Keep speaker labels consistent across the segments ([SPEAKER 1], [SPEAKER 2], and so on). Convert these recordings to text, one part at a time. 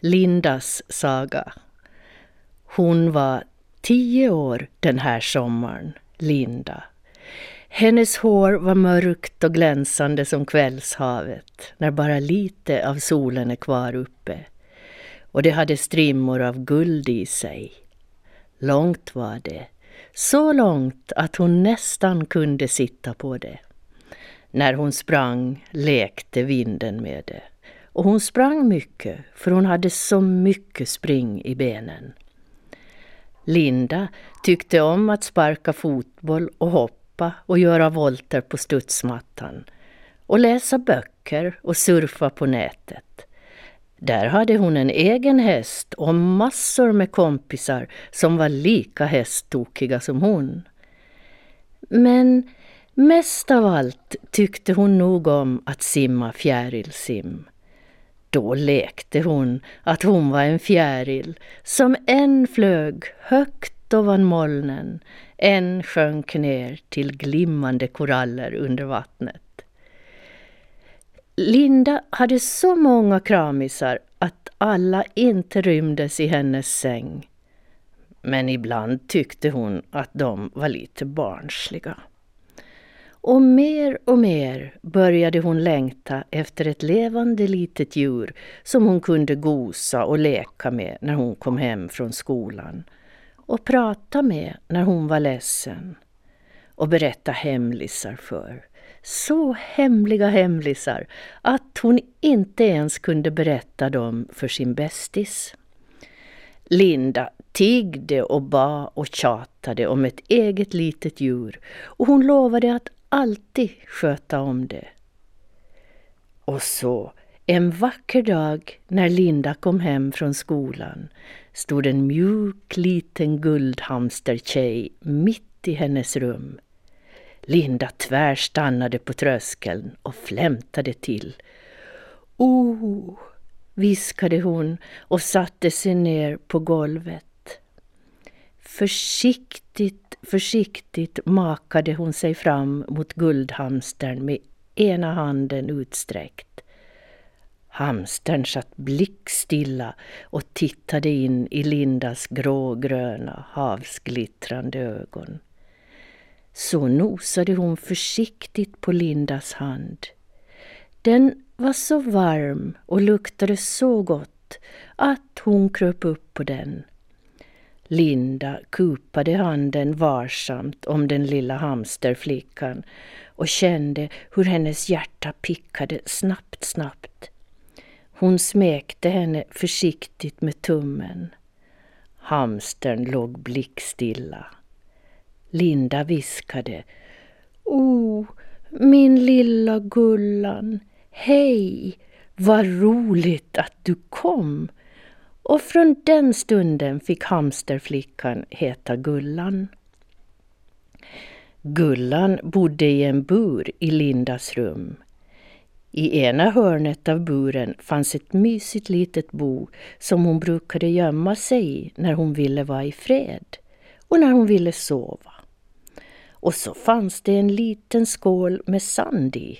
[SPEAKER 1] Lindas saga. Hon var tio år den här sommaren, Linda. Hennes hår var mörkt och glänsande som kvällshavet när bara lite av solen är kvar uppe. Och det hade strimmor av guld i sig. Långt var det, så långt att hon nästan kunde sitta på det. När hon sprang lekte vinden med det. Och hon sprang mycket, för hon hade så mycket spring i benen. Linda tyckte om att sparka fotboll och hoppa och göra volter på studsmattan och läsa böcker och surfa på nätet. Där hade hon en egen häst och massor med kompisar som var lika hästtokiga som hon. Men mest av allt tyckte hon nog om att simma fjärilsim. Då lekte hon att hon var en fjäril som en flög högt ovan molnen, en sjönk ner till glimmande koraller under vattnet. Linda hade så många kramisar att alla inte rymdes i hennes säng. Men ibland tyckte hon att de var lite barnsliga. Och mer och mer började hon längta efter ett levande litet djur som hon kunde gosa och leka med när hon kom hem från skolan och prata med när hon var ledsen och berätta hemlisar för. Så hemliga hemlisar att hon inte ens kunde berätta dem för sin bästis. Linda tiggde och bad och tjatade om ett eget litet djur och hon lovade att alltid sköta om det. Och så, en vacker dag när Linda kom hem från skolan stod en mjuk liten guldhamstertjej mitt i hennes rum. Linda tvärstannade på tröskeln och flämtade till. Oh, viskade hon och satte sig ner på golvet. Försiktigt, försiktigt makade hon sig fram mot guldhamstern med ena handen utsträckt. Hamstern satt blickstilla och tittade in i Lindas grågröna, havsglittrande ögon. Så nosade hon försiktigt på Lindas hand. Den var så varm och luktade så gott att hon kröp upp på den. Linda kupade handen varsamt om den lilla hamsterflickan och kände hur hennes hjärta pickade snabbt, snabbt. Hon smekte henne försiktigt med tummen. Hamstern låg blickstilla. Linda viskade. O, min lilla Gullan, hej, vad roligt att du kom. Och från den stunden fick hamsterflickan heta Gullan. Gullan bodde i en bur i Lindas rum. I ena hörnet av buren fanns ett mysigt litet bo som hon brukade gömma sig i när hon ville vara i fred och när hon ville sova. Och så fanns det en liten skål med sand i.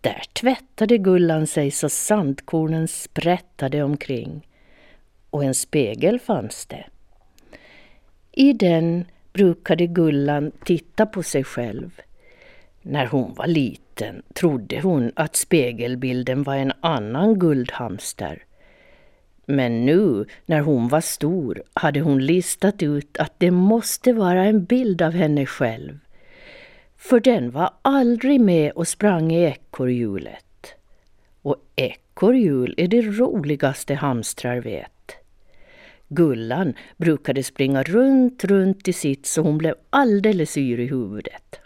[SPEAKER 1] Där tvättade Gullan sig så sandkornen sprättade omkring och en spegel fanns det. I den brukade Gullan titta på sig själv. När hon var liten trodde hon att spegelbilden var en annan guldhamster. Men nu när hon var stor hade hon listat ut att det måste vara en bild av henne själv. För den var aldrig med och sprang i ekorrhjulet. Och ekorrhjul är det roligaste hamstrar vet. Gullan brukade springa runt, runt i sitt så hon blev alldeles yr i huvudet.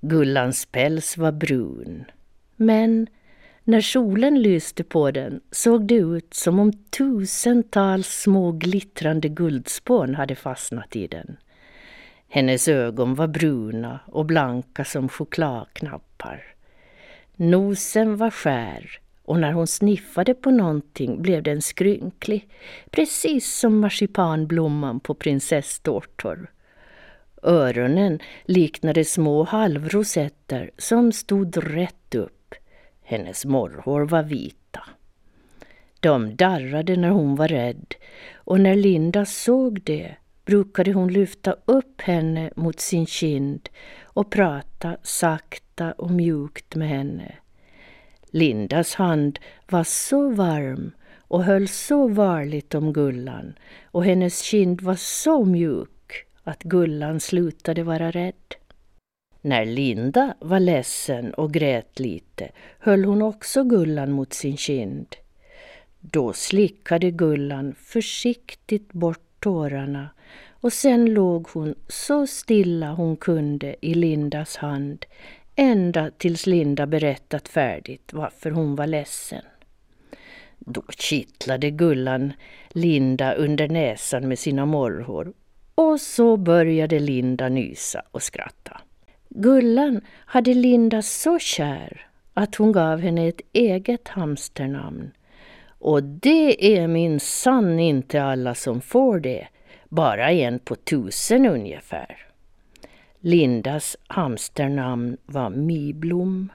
[SPEAKER 1] Gullans päls var brun, men när solen lyste på den såg det ut som om tusentals små glittrande guldspån hade fastnat i den. Hennes ögon var bruna och blanka som chokladknappar. Nosen var skär och när hon sniffade på någonting blev den skrynklig, precis som marsipanblomman på prinsesstårtor. Öronen liknade små halvrosetter som stod rätt upp. Hennes morrhår var vita. De darrade när hon var rädd och när Linda såg det brukade hon lyfta upp henne mot sin kind och prata sakta och mjukt med henne. Lindas hand var så varm och höll så varligt om Gullan och hennes kind var så mjuk att Gullan slutade vara rädd. När Linda var ledsen och grät lite höll hon också Gullan mot sin kind. Då slickade Gullan försiktigt bort tårarna och sen låg hon så stilla hon kunde i Lindas hand ända tills Linda berättat färdigt varför hon var ledsen. Då kittlade Gullan Linda under näsan med sina morrhår och så började Linda nysa och skratta. Gullan hade Linda så kär att hon gav henne ett eget hamsternamn. Och det är min sann inte alla som får det, bara en på tusen ungefär. Lindas hamsternamn var Miblom.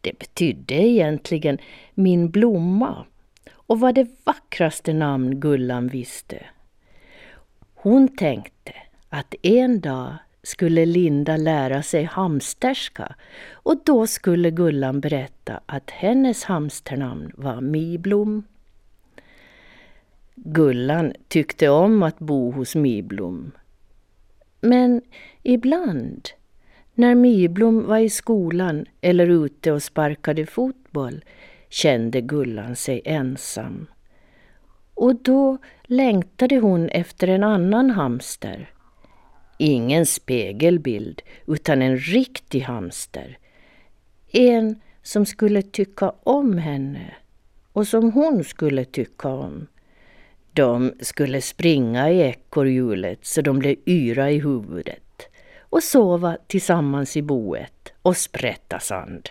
[SPEAKER 1] Det betydde egentligen min blomma och var det vackraste namn Gullan visste. Hon tänkte att en dag skulle Linda lära sig hamsterska och då skulle Gullan berätta att hennes hamsternamn var Miblom. Gullan tyckte om att bo hos Miblom. Men ibland, när Myblom var i skolan eller ute och sparkade fotboll, kände Gullan sig ensam. Och då längtade hon efter en annan hamster. Ingen spegelbild, utan en riktig hamster. En som skulle tycka om henne och som hon skulle tycka om. De skulle springa i ekorrhjulet så de blev yra i huvudet och sova tillsammans i boet och sprätta sand.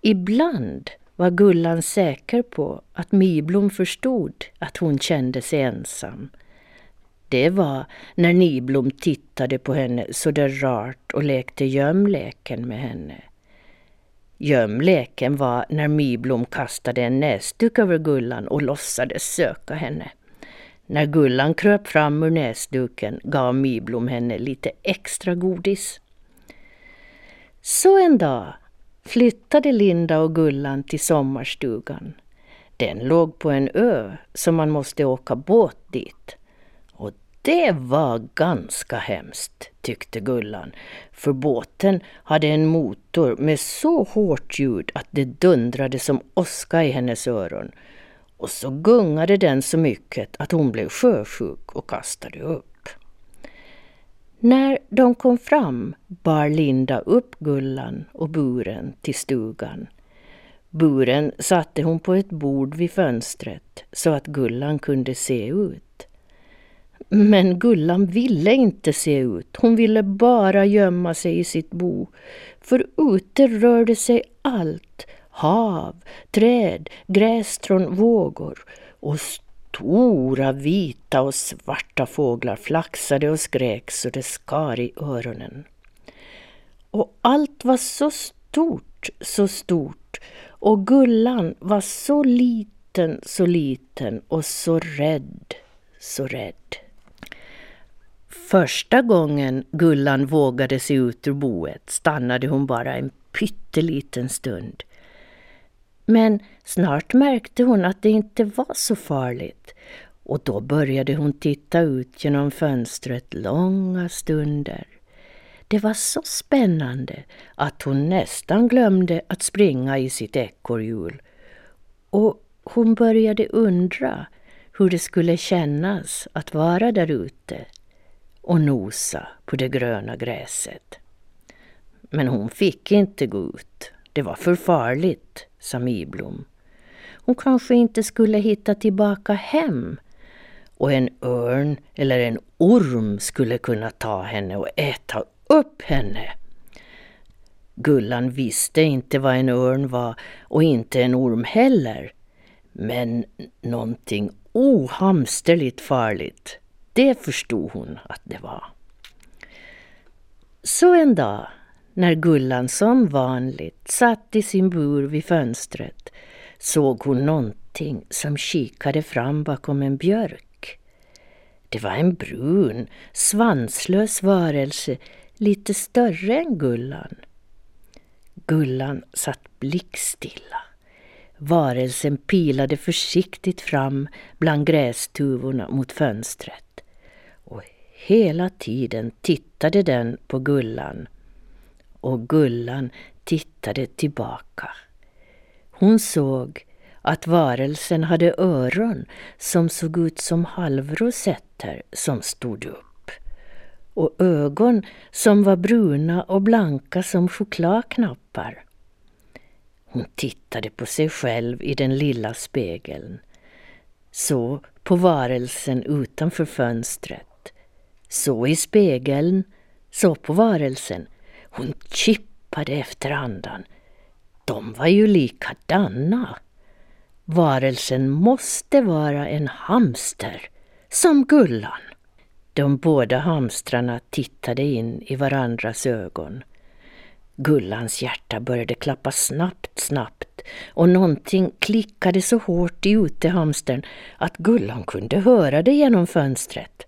[SPEAKER 1] Ibland var Gullan säker på att Miblom förstod att hon kände sig ensam. Det var när Niblom tittade på henne så där rart och lekte gömleken med henne. Gömleken var när Miblom kastade en näsduk över Gullan och låtsades söka henne. När Gullan kröp fram ur näsduken gav Miblom henne lite extra godis. Så en dag flyttade Linda och Gullan till sommarstugan. Den låg på en ö så man måste åka båt dit. Det var ganska hemskt, tyckte Gullan, för båten hade en motor med så hårt ljud att det dundrade som åska i hennes öron. Och så gungade den så mycket att hon blev sjösjuk och kastade upp. När de kom fram bar Linda upp Gullan och buren till stugan. Buren satte hon på ett bord vid fönstret så att Gullan kunde se ut. Men Gullan ville inte se ut. Hon ville bara gömma sig i sitt bo. För ute rörde sig allt. Hav, träd, grässtrån, vågor. Och Stora vita och svarta fåglar flaxade och skrek så det skar i öronen. Och allt var så stort, så stort och Gullan var så liten, så liten och så rädd, så rädd. Första gången Gullan vågade sig ut ur boet stannade hon bara en pytteliten stund. Men snart märkte hon att det inte var så farligt och då började hon titta ut genom fönstret långa stunder. Det var så spännande att hon nästan glömde att springa i sitt ekorrhjul. Och hon började undra hur det skulle kännas att vara där ute och nosa på det gröna gräset. Men hon fick inte gå ut. Det var för farligt sa Miblom. Hon kanske inte skulle hitta tillbaka hem och en örn eller en orm skulle kunna ta henne och äta upp henne. Gullan visste inte vad en örn var och inte en orm heller. Men någonting ohamsterligt farligt, det förstod hon att det var. Så en dag när Gullan som vanligt satt i sin bur vid fönstret såg hon någonting som kikade fram bakom en björk. Det var en brun, svanslös varelse, lite större än Gullan. Gullan satt blickstilla. Varelsen pilade försiktigt fram bland grästuvorna mot fönstret. Hela tiden tittade den på Gullan. Och Gullan tittade tillbaka. Hon såg att varelsen hade öron som såg ut som halvrosetter som stod upp och ögon som var bruna och blanka som chokladknappar. Hon tittade på sig själv i den lilla spegeln. Så på varelsen utanför fönstret. Så i spegeln, så på varelsen. Hon kippade efter andan. De var ju likadana. Varelsen måste vara en hamster, som Gullan. De båda hamstrarna tittade in i varandras ögon. Gullans hjärta började klappa snabbt, snabbt och någonting klickade så hårt i utehamstern att Gullan kunde höra det genom fönstret.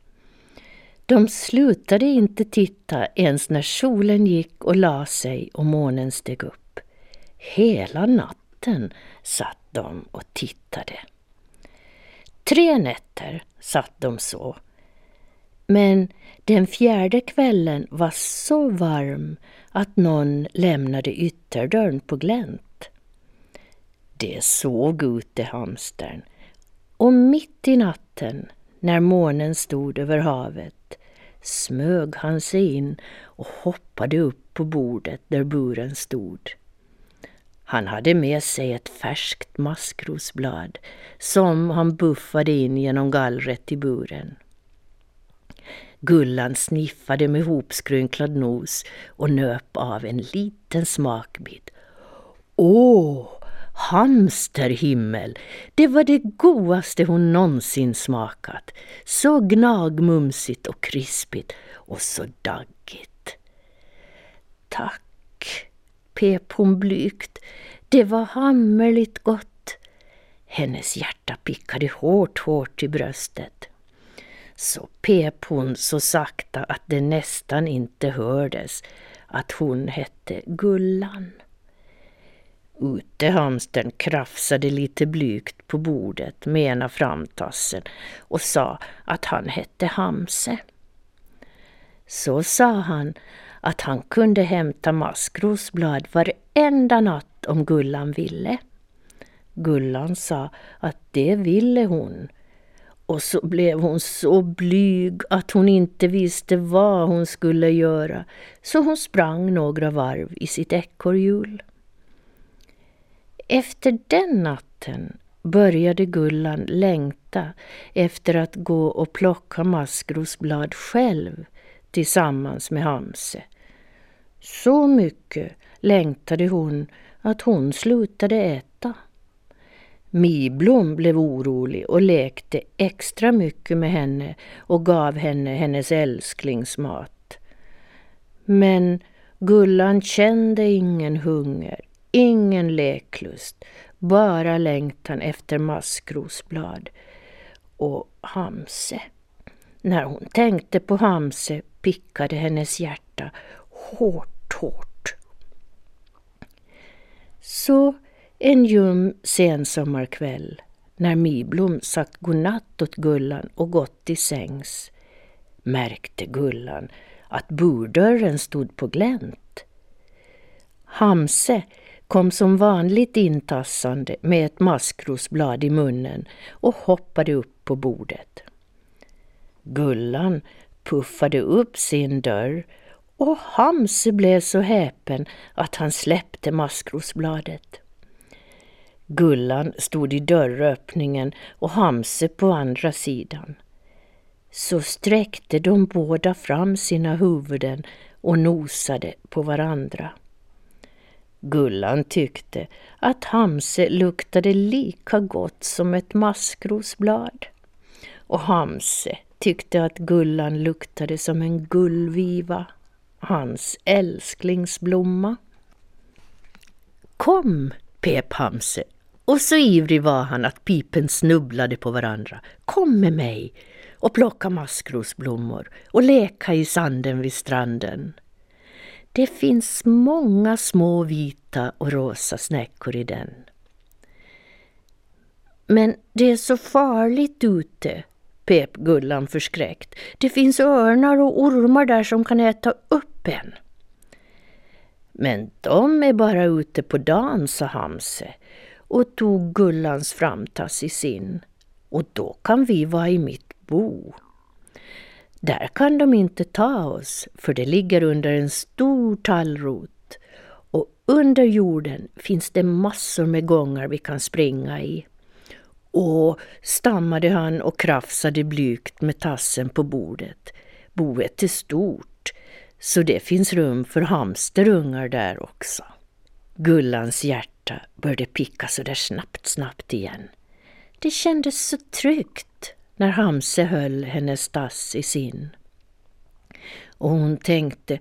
[SPEAKER 1] De slutade inte titta ens när solen gick och la sig och månen steg upp. Hela natten satt de och tittade. Tre nätter satt de så. Men den fjärde kvällen var så varm att någon lämnade ytterdörren på glänt. Det såg ut i hamstern och mitt i natten, när månen stod över havet, smög han sig in och hoppade upp på bordet där buren stod. Han hade med sig ett färskt maskrosblad som han buffade in genom gallret i buren. Gullan sniffade med hopskrynklad nos och nöp av en liten smakbit. Åh, hamsterhimmel! Det var det godaste hon någonsin smakat. Så gnagmumsigt och krispigt och så daggigt. Tack, pep hon blygt. Det var hammerligt gott. Hennes hjärta pickade hårt, hårt i bröstet så pep hon så sakta att det nästan inte hördes att hon hette Gullan. Utehamstern krafsade lite blygt på bordet med ena framtassen och sa att han hette Hamse. Så sa han att han kunde hämta maskrosblad varenda natt om Gullan ville. Gullan sa att det ville hon och så blev hon så blyg att hon inte visste vad hon skulle göra, så hon sprang några varv i sitt ekorrhjul. Efter den natten började Gullan längta efter att gå och plocka maskrosblad själv tillsammans med Hamse. Så mycket längtade hon att hon slutade äta. Miblom blev orolig och lekte extra mycket med henne och gav henne hennes älsklingsmat. Men Gullan kände ingen hunger, ingen leklust, bara längtan efter maskrosblad och Hamse. När hon tänkte på Hamse pickade hennes hjärta hårt, hårt. Så en ljum sensommarkväll när Miblom sagt godnatt åt Gullan och gått till sängs märkte Gullan att burdörren stod på glänt. Hamse kom som vanligt intassande med ett maskrosblad i munnen och hoppade upp på bordet. Gullan puffade upp sin dörr och Hamse blev så häpen att han släppte maskrosbladet. Gullan stod i dörröppningen och Hamse på andra sidan. Så sträckte de båda fram sina huvuden och nosade på varandra. Gullan tyckte att Hamse luktade lika gott som ett maskrosblad. Och Hamse tyckte att Gullan luktade som en gullviva, hans älsklingsblomma. Kom, pep Hamse Och så ivrig var han att pipen snubblade på varandra. Kom med mig och plocka maskrosblommor och leka i sanden vid stranden. Det finns många små vita och rosa snäckor i den. Men det är så farligt ute, pep Gullan förskräckt. Det finns örnar och ormar där som kan äta upp en. Men de är bara ute på dagen, sa Hamse och tog Gullans framtass i sin. Och då kan vi vara i mitt bo. Där kan de inte ta oss, för det ligger under en stor tallrot och under jorden finns det massor med gångar vi kan springa i. Och stammade han och krafsade blygt med tassen på bordet. Boet är stort, så det finns rum för hamsterungar där också. Gullans hjärta började picka så där snabbt, snabbt igen. Det kändes så tryggt när Hamse höll hennes tass i sin. Och hon tänkte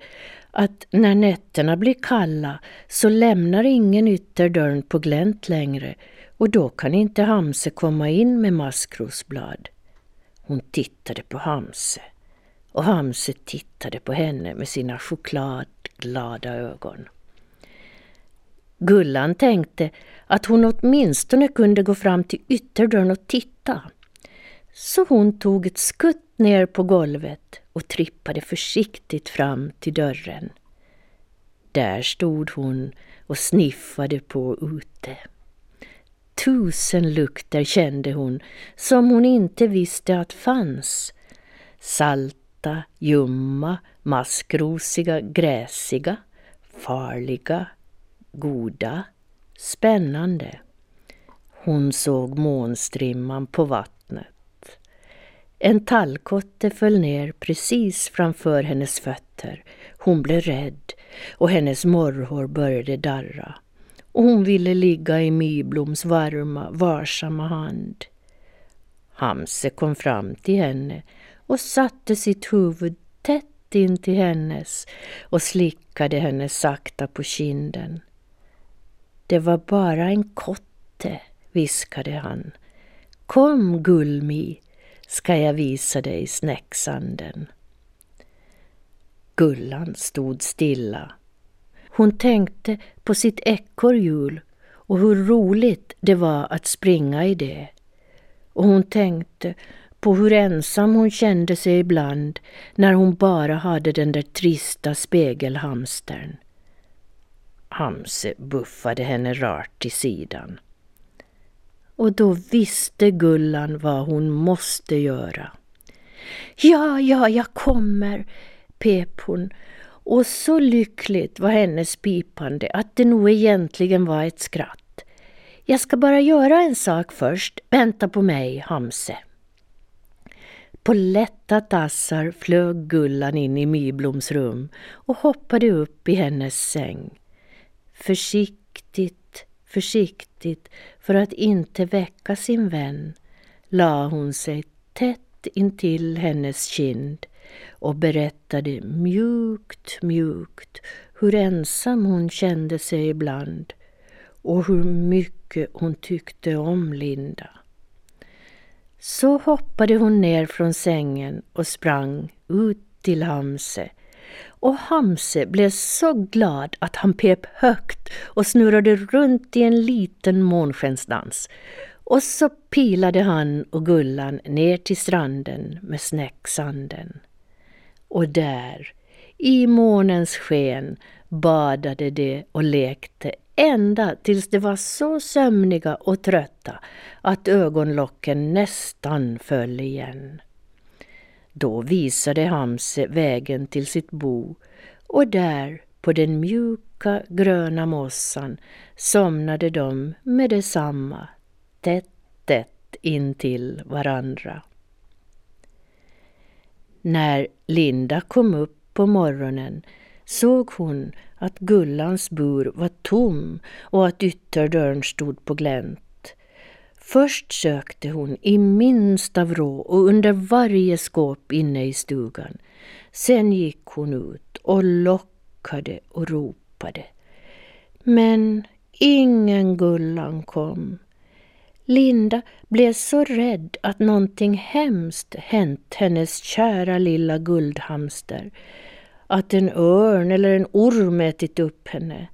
[SPEAKER 1] att när nätterna blir kalla så lämnar ingen ytterdörren på glänt längre och då kan inte Hamse komma in med maskrosblad. Hon tittade på Hamse och Hamse tittade på henne med sina chokladglada ögon. Gullan tänkte att hon åtminstone kunde gå fram till ytterdörren och titta. Så hon tog ett skutt ner på golvet och trippade försiktigt fram till dörren. Där stod hon och sniffade på ute. Tusen lukter kände hon som hon inte visste att fanns. Salta, ljumma, maskrosiga, gräsiga, farliga, goda, spännande. Hon såg månstrimman på vattnet. En tallkotte föll ner precis framför hennes fötter. Hon blev rädd och hennes morrhår började darra. Och hon ville ligga i Mybloms varma, varsamma hand. Hamse kom fram till henne och satte sitt huvud tätt in till hennes och slickade henne sakta på kinden. Det var bara en kotte, viskade han. Kom, Gullmi, ska jag visa dig snäcksanden. Gullan stod stilla. Hon tänkte på sitt ekorrhjul och hur roligt det var att springa i det. Och hon tänkte på hur ensam hon kände sig ibland när hon bara hade den där trista spegelhamstern. Hamse buffade henne rart till sidan. Och då visste Gullan vad hon måste göra. Ja, ja, jag kommer, pep hon. Och så lyckligt var hennes pipande att det nog egentligen var ett skratt. Jag ska bara göra en sak först. Vänta på mig, Hamse. På lätta tassar flög Gullan in i Mybloms rum och hoppade upp i hennes säng. Försiktigt, försiktigt, för att inte väcka sin vän, la hon sig tätt intill hennes kind och berättade mjukt, mjukt hur ensam hon kände sig ibland och hur mycket hon tyckte om Linda. Så hoppade hon ner från sängen och sprang ut till Hamse och Hamse blev så glad att han pep högt och snurrade runt i en liten månskensdans. Och så pilade han och Gullan ner till stranden med snäcksanden. Och där, i månens sken, badade de och lekte ända tills de var så sömniga och trötta att ögonlocken nästan föll igen. Då visade Hamse vägen till sitt bo och där på den mjuka gröna mossan somnade de med detsamma tätt, tätt intill varandra. När Linda kom upp på morgonen såg hon att Gullans bur var tom och att ytterdörren stod på glänt. Först sökte hon i minsta vrå och under varje skåp inne i stugan. Sen gick hon ut och lockade och ropade. Men ingen Gullan kom. Linda blev så rädd att någonting hemskt hänt hennes kära lilla guldhamster. Att en örn eller en orm ätit upp henne.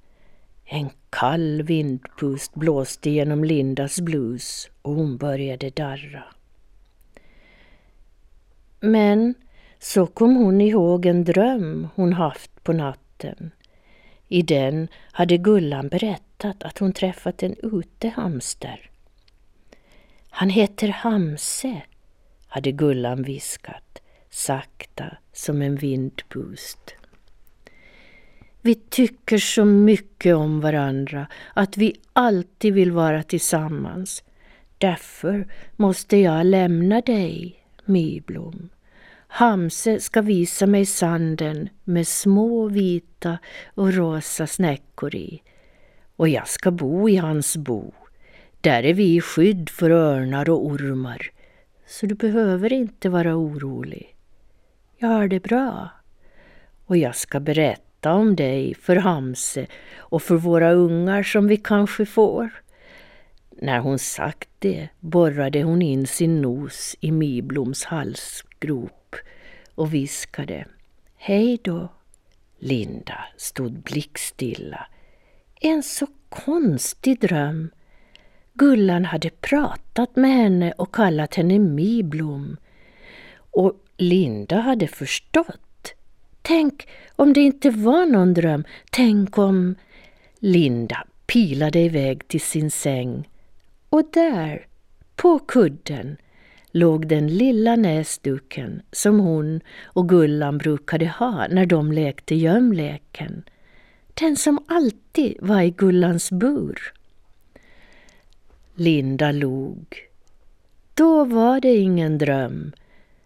[SPEAKER 1] En kall vindpust blåste genom Lindas blus och hon började darra. Men så kom hon ihåg en dröm hon haft på natten. I den hade Gullan berättat att hon träffat en utehamster. Han heter Hamse, hade Gullan viskat, sakta som en vindpust. Vi tycker så mycket om varandra att vi alltid vill vara tillsammans. Därför måste jag lämna dig, Myblom. Hamse ska visa mig sanden med små vita och rosa snäckor i. Och jag ska bo i hans bo. Där är vi i skydd för örnar och ormar. Så du behöver inte vara orolig. Jag har det bra. Och jag ska berätta om dig för Hamse och för våra ungar som vi kanske får. När hon sagt det borrade hon in sin nos i Mibloms halsgrop och viskade Hej då. Linda stod blickstilla. En så konstig dröm. Gullan hade pratat med henne och kallat henne Miblom. Och Linda hade förstått. Tänk om det inte var någon dröm. Tänk om... Linda pilade iväg till sin säng. Och där, på kudden, låg den lilla näsduken som hon och Gullan brukade ha när de lekte gömleken. Den som alltid var i Gullans bur. Linda log. Då var det ingen dröm.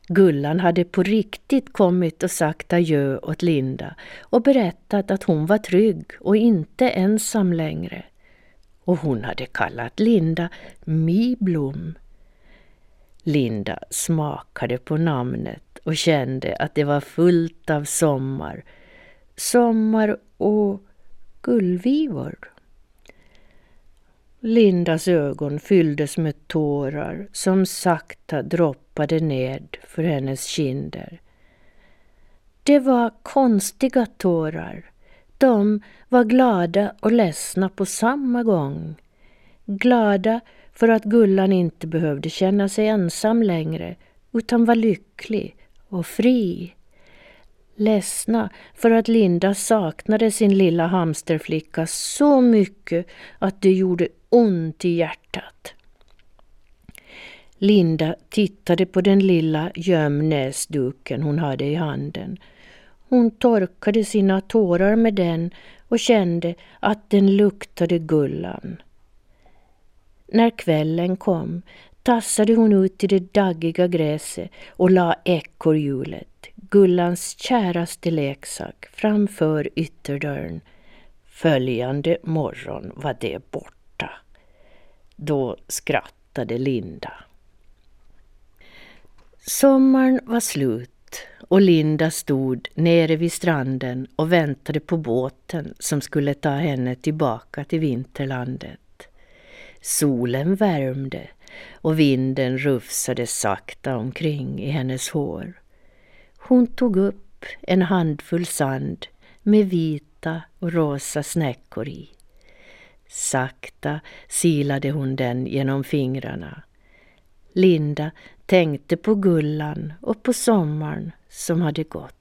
[SPEAKER 1] Gullan hade på riktigt kommit och sagt adjö åt Linda och berättat att hon var trygg och inte ensam längre. Och hon hade kallat Linda Miblom. Linda smakade på namnet och kände att det var fullt av sommar. Sommar och gullvivor. Lindas ögon fylldes med tårar som sakta droppade ned för hennes kinder. Det var konstiga tårar. De var glada och ledsna på samma gång. Glada för att Gullan inte behövde känna sig ensam längre utan var lycklig och fri. Ledsna för att Linda saknade sin lilla hamsterflicka så mycket att det gjorde ont i hjärtat. Linda tittade på den lilla gömnäsduken hon hade i handen. Hon torkade sina tårar med den och kände att den luktade Gullan. När kvällen kom tassade hon ut i det daggiga gräset och la ekorrhjulet, Gullans käraste leksak, framför ytterdörren. Följande morgon var det borta. Då skrattade Linda. Sommaren var slut och Linda stod nere vid stranden och väntade på båten som skulle ta henne tillbaka till vinterlandet. Solen värmde och vinden rufsade sakta omkring i hennes hår. Hon tog upp en handfull sand med vita och rosa snäckor i. Sakta silade hon den genom fingrarna. Linda tänkte på Gullan och på sommaren som hade gått.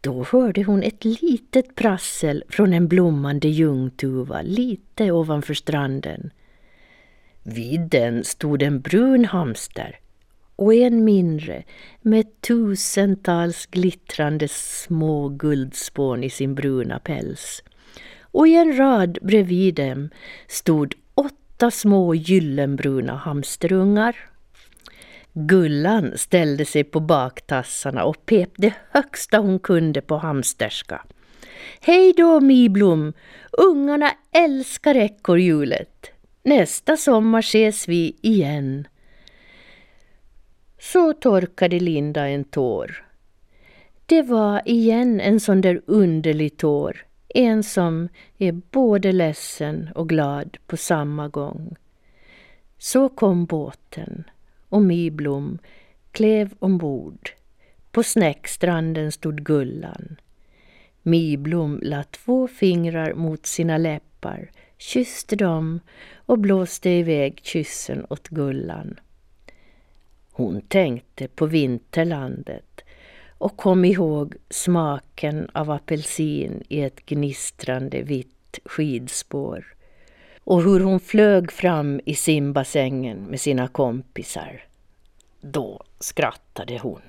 [SPEAKER 1] Då hörde hon ett litet prassel från en blommande ljungtuva lite ovanför stranden. Vid den stod en brun hamster och en mindre med tusentals glittrande små guldspån i sin bruna päls. Och i en rad bredvid dem stod åtta små gyllenbruna hamsterungar. Gullan ställde sig på baktassarna och pep det högsta hon kunde på hamsterska. Hej då Miblom! Ungarna älskar ekorrhjulet. Nästa sommar ses vi igen. Så torkade Linda en tår. Det var igen en sån där underlig tår. En som är både ledsen och glad på samma gång. Så kom båten och Miblom klev ombord. På snäckstranden stod Gullan. Miblom la två fingrar mot sina läppar, kysste dem och blåste iväg kyssen åt Gullan. Hon tänkte på vinterlandet och kom ihåg smaken av apelsin i ett gnistrande vitt skidspår och hur hon flög fram i simbassängen med sina kompisar. Då skrattade hon.